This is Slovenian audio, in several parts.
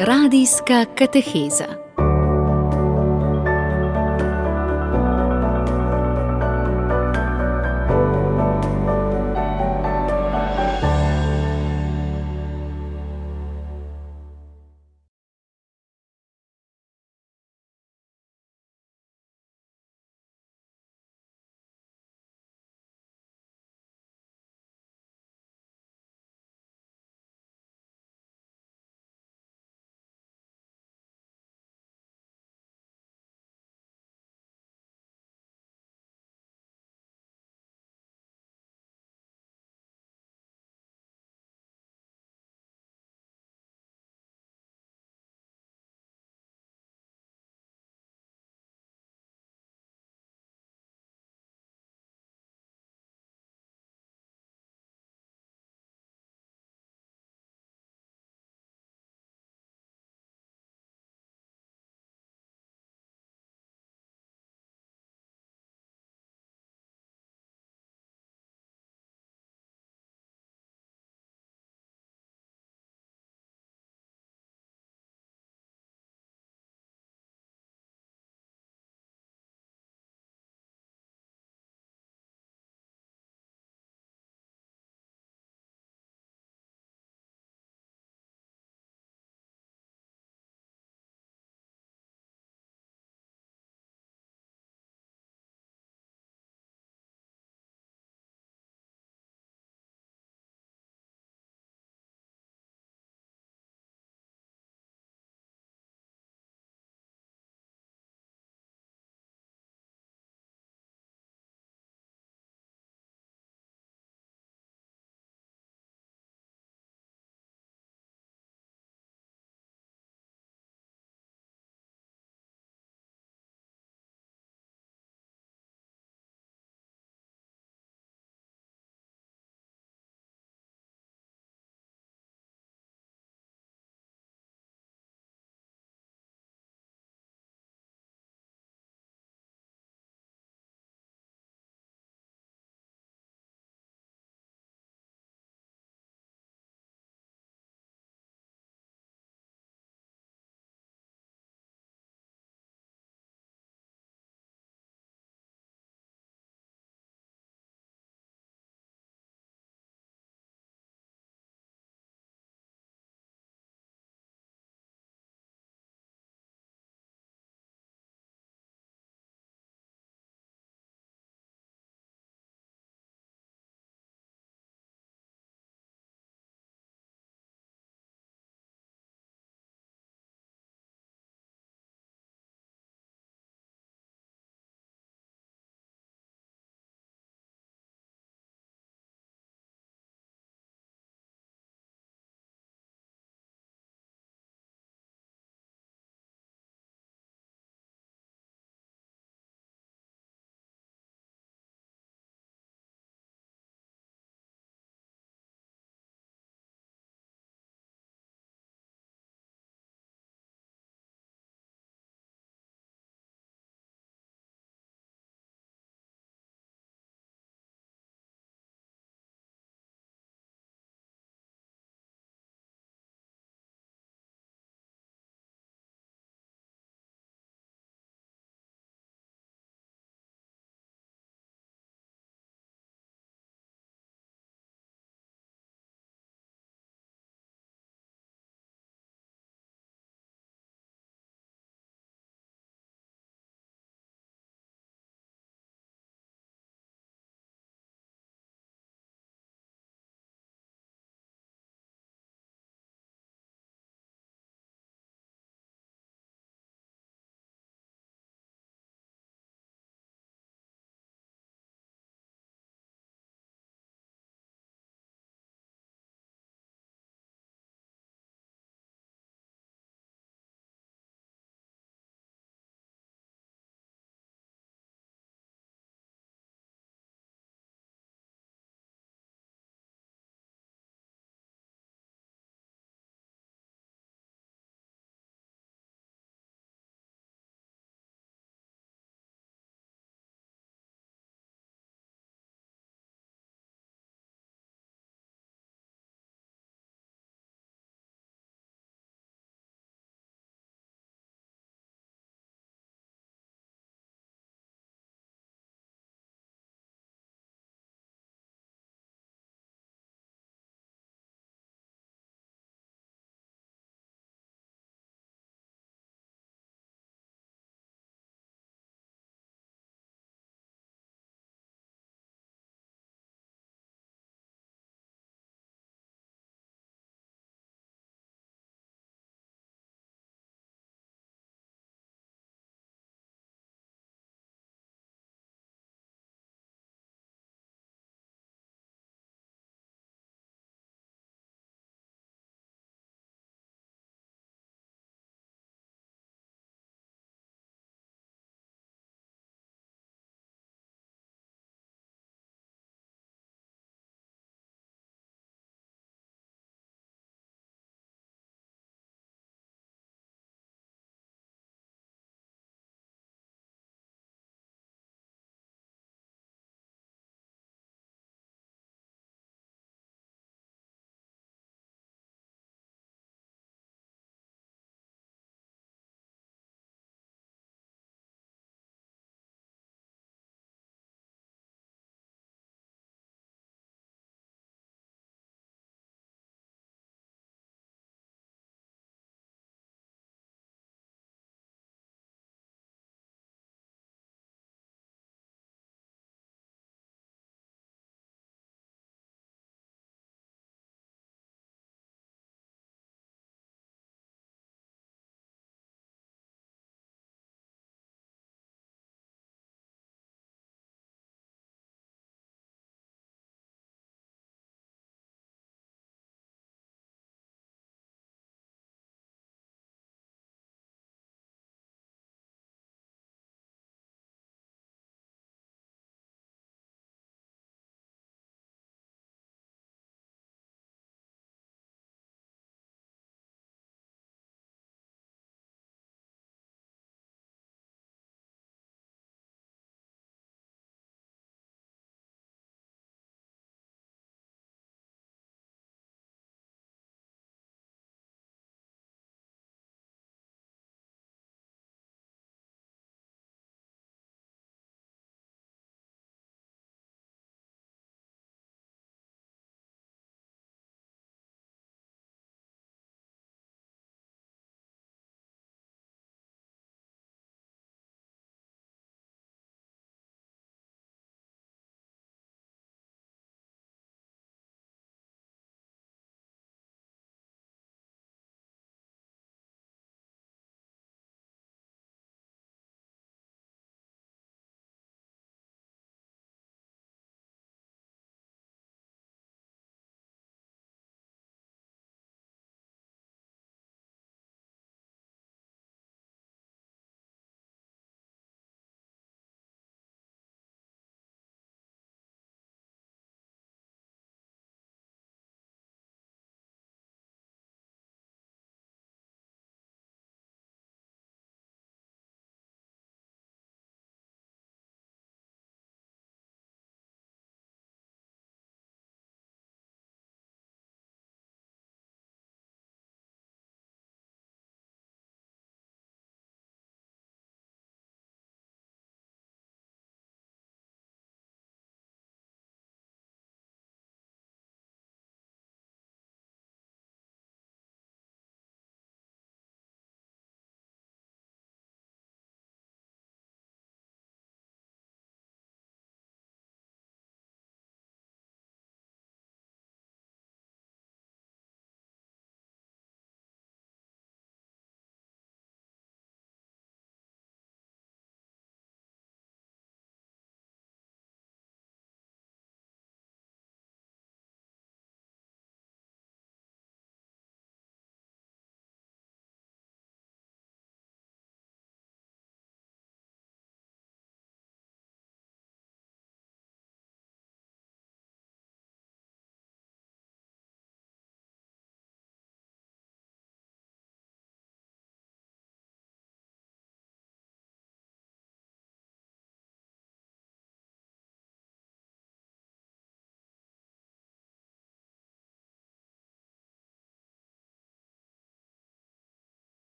Radijska kateheza.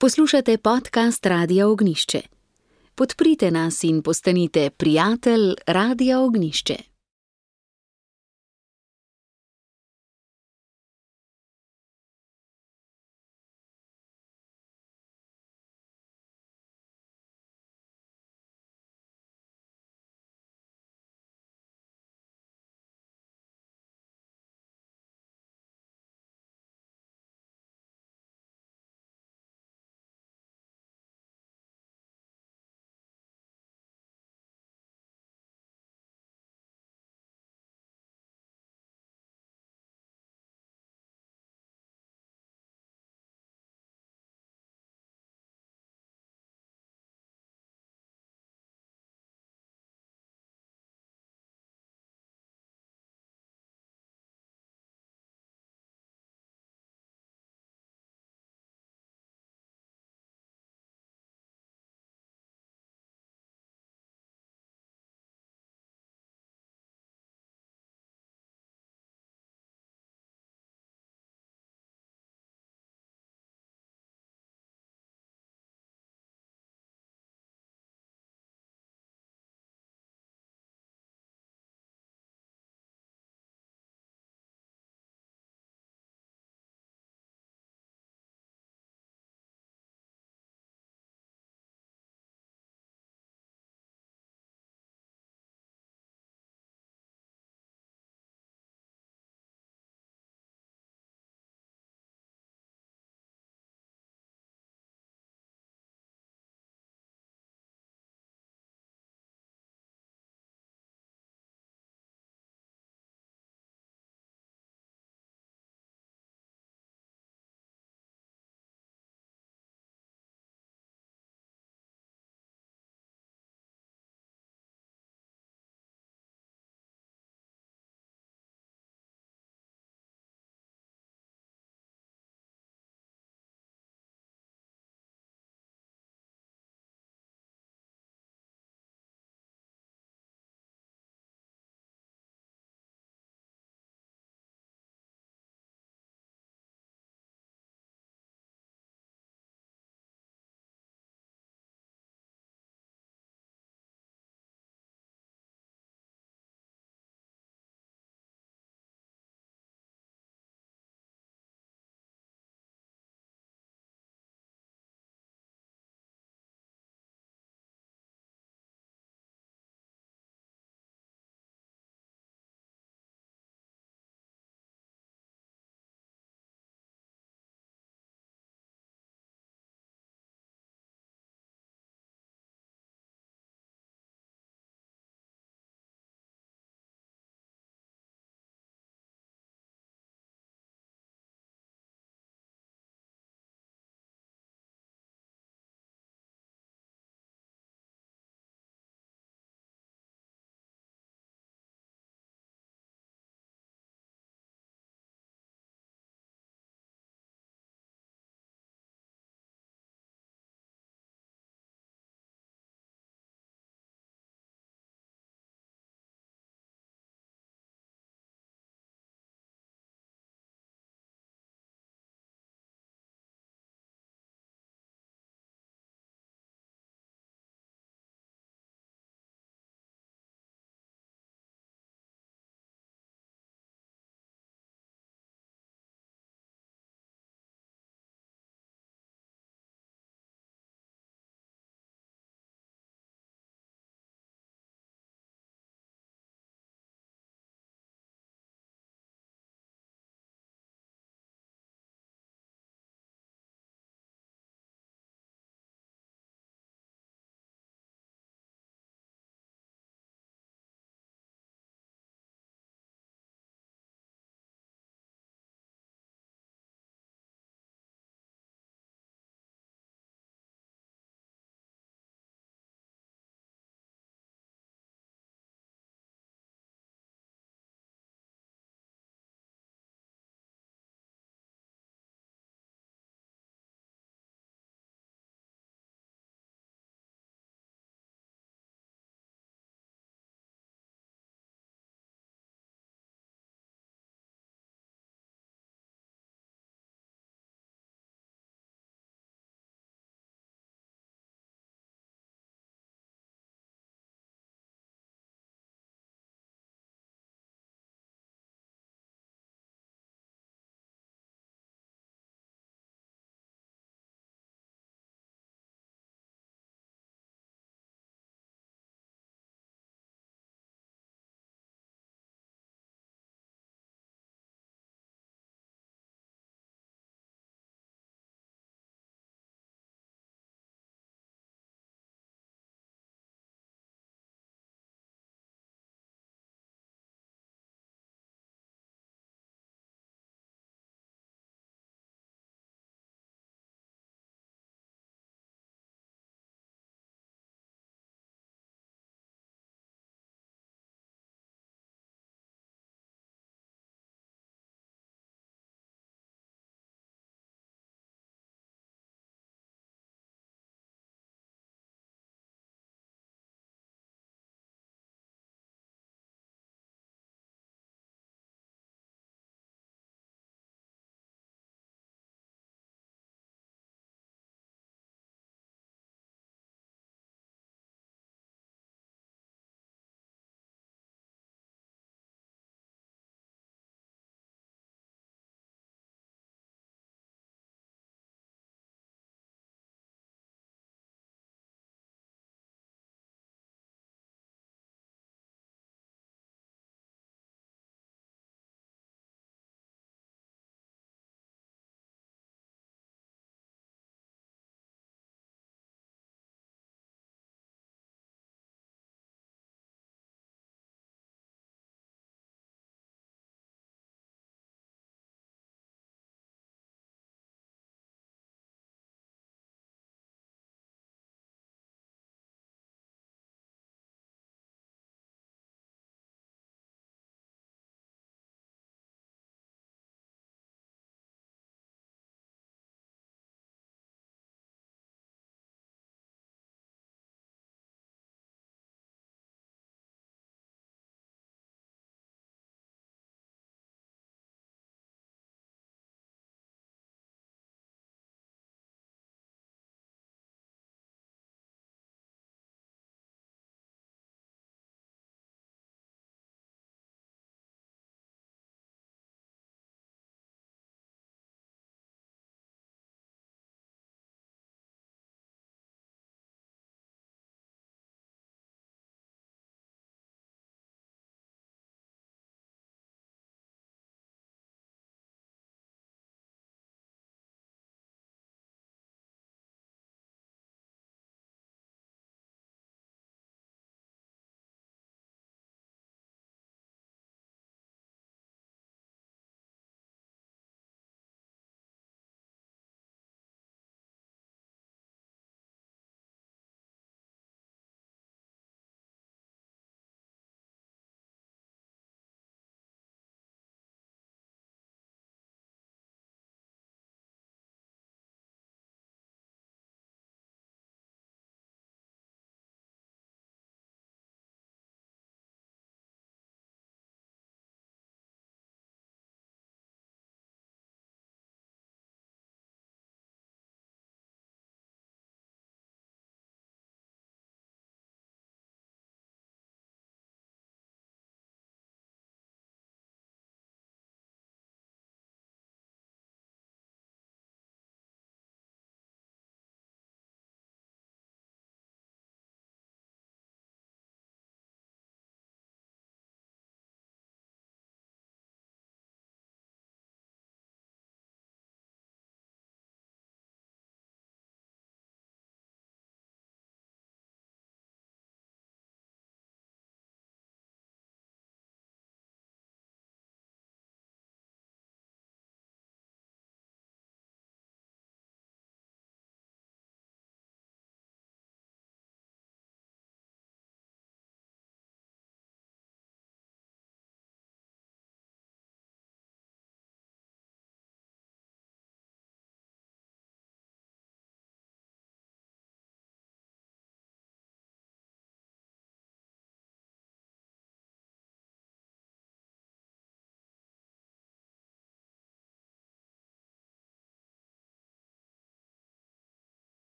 Poslušate podcast Radia Ognišče. Podprite nas in postanite prijatelj Radia Ognišče.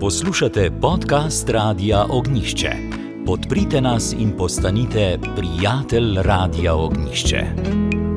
Poslušate podcast Radia Ognišče. Podprite nas in postanite prijatelj Radia Ognišče.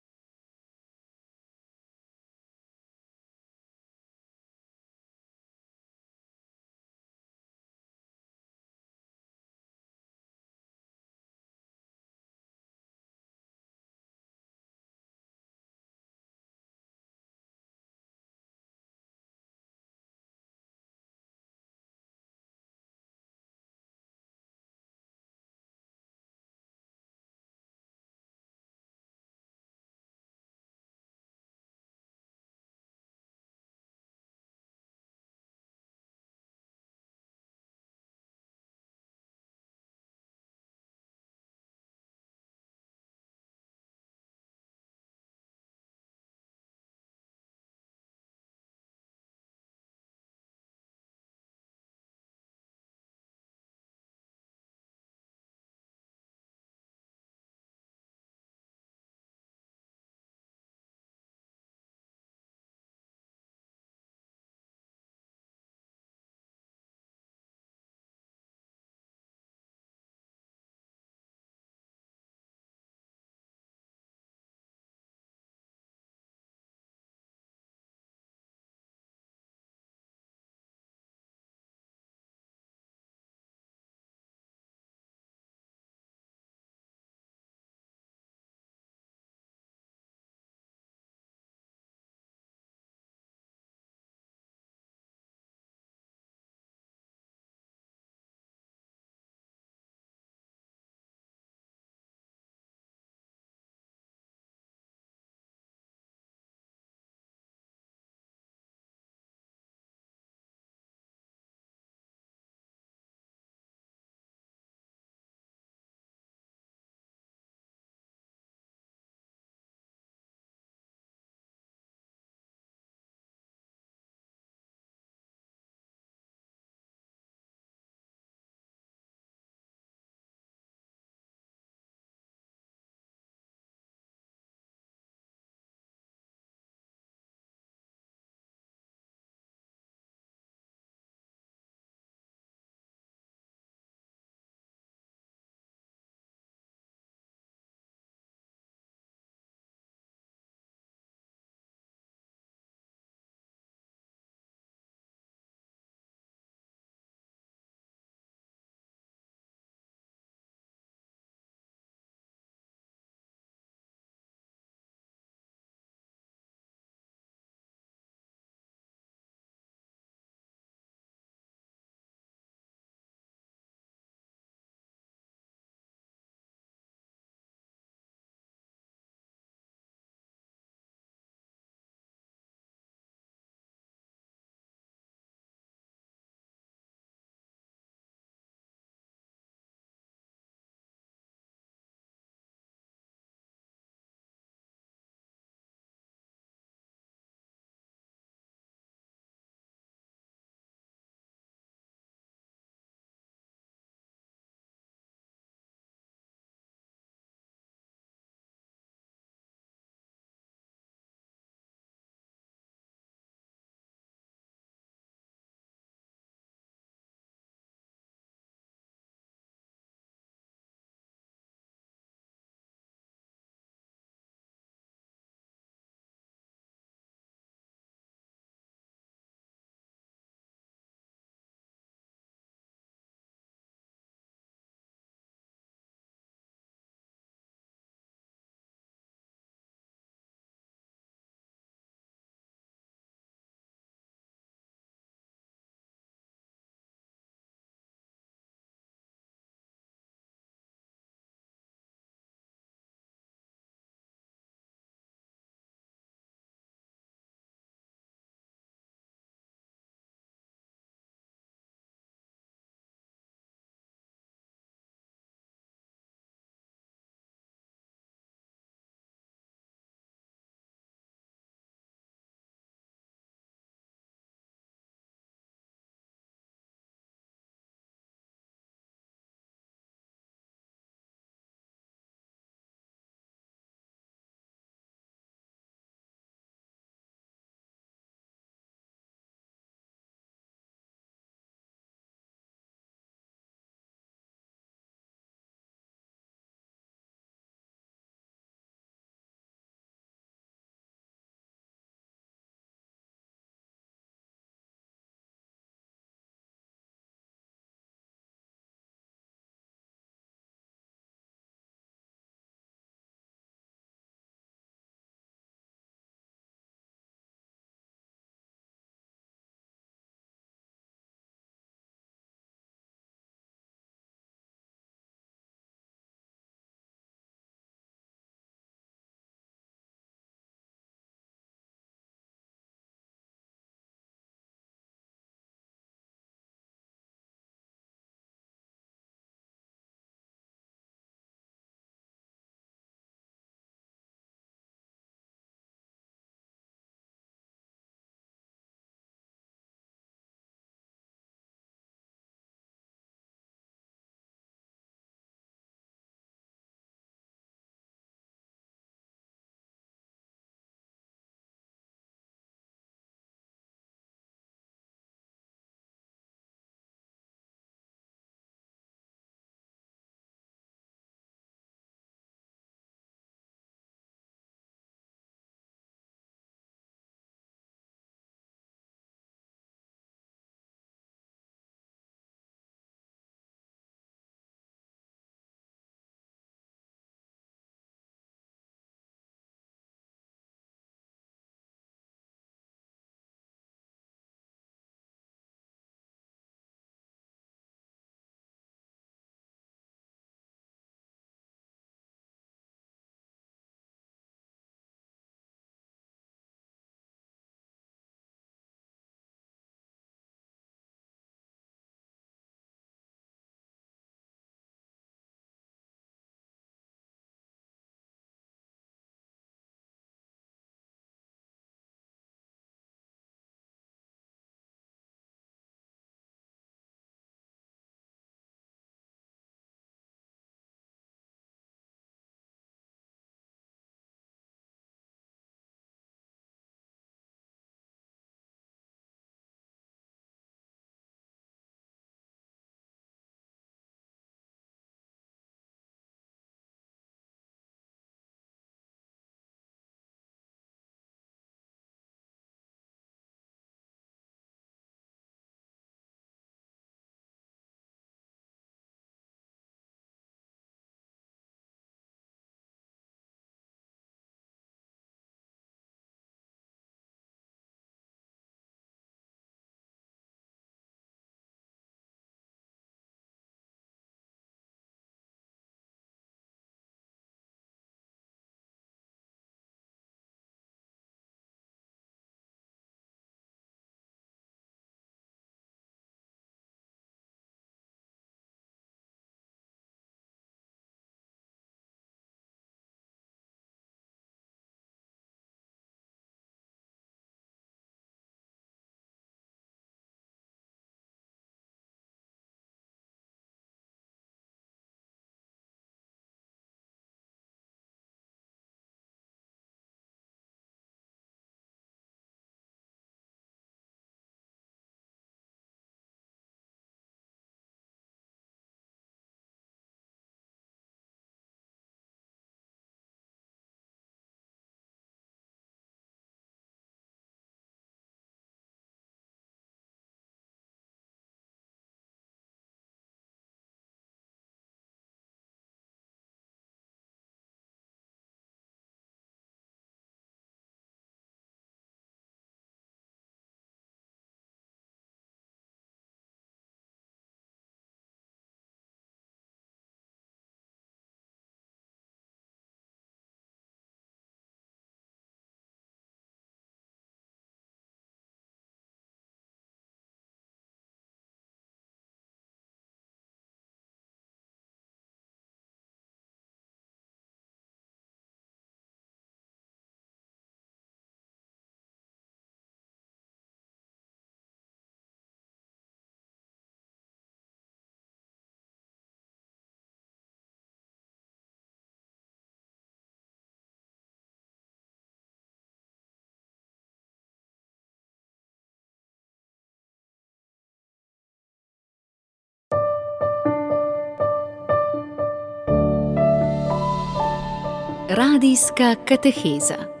Radijska kateheza.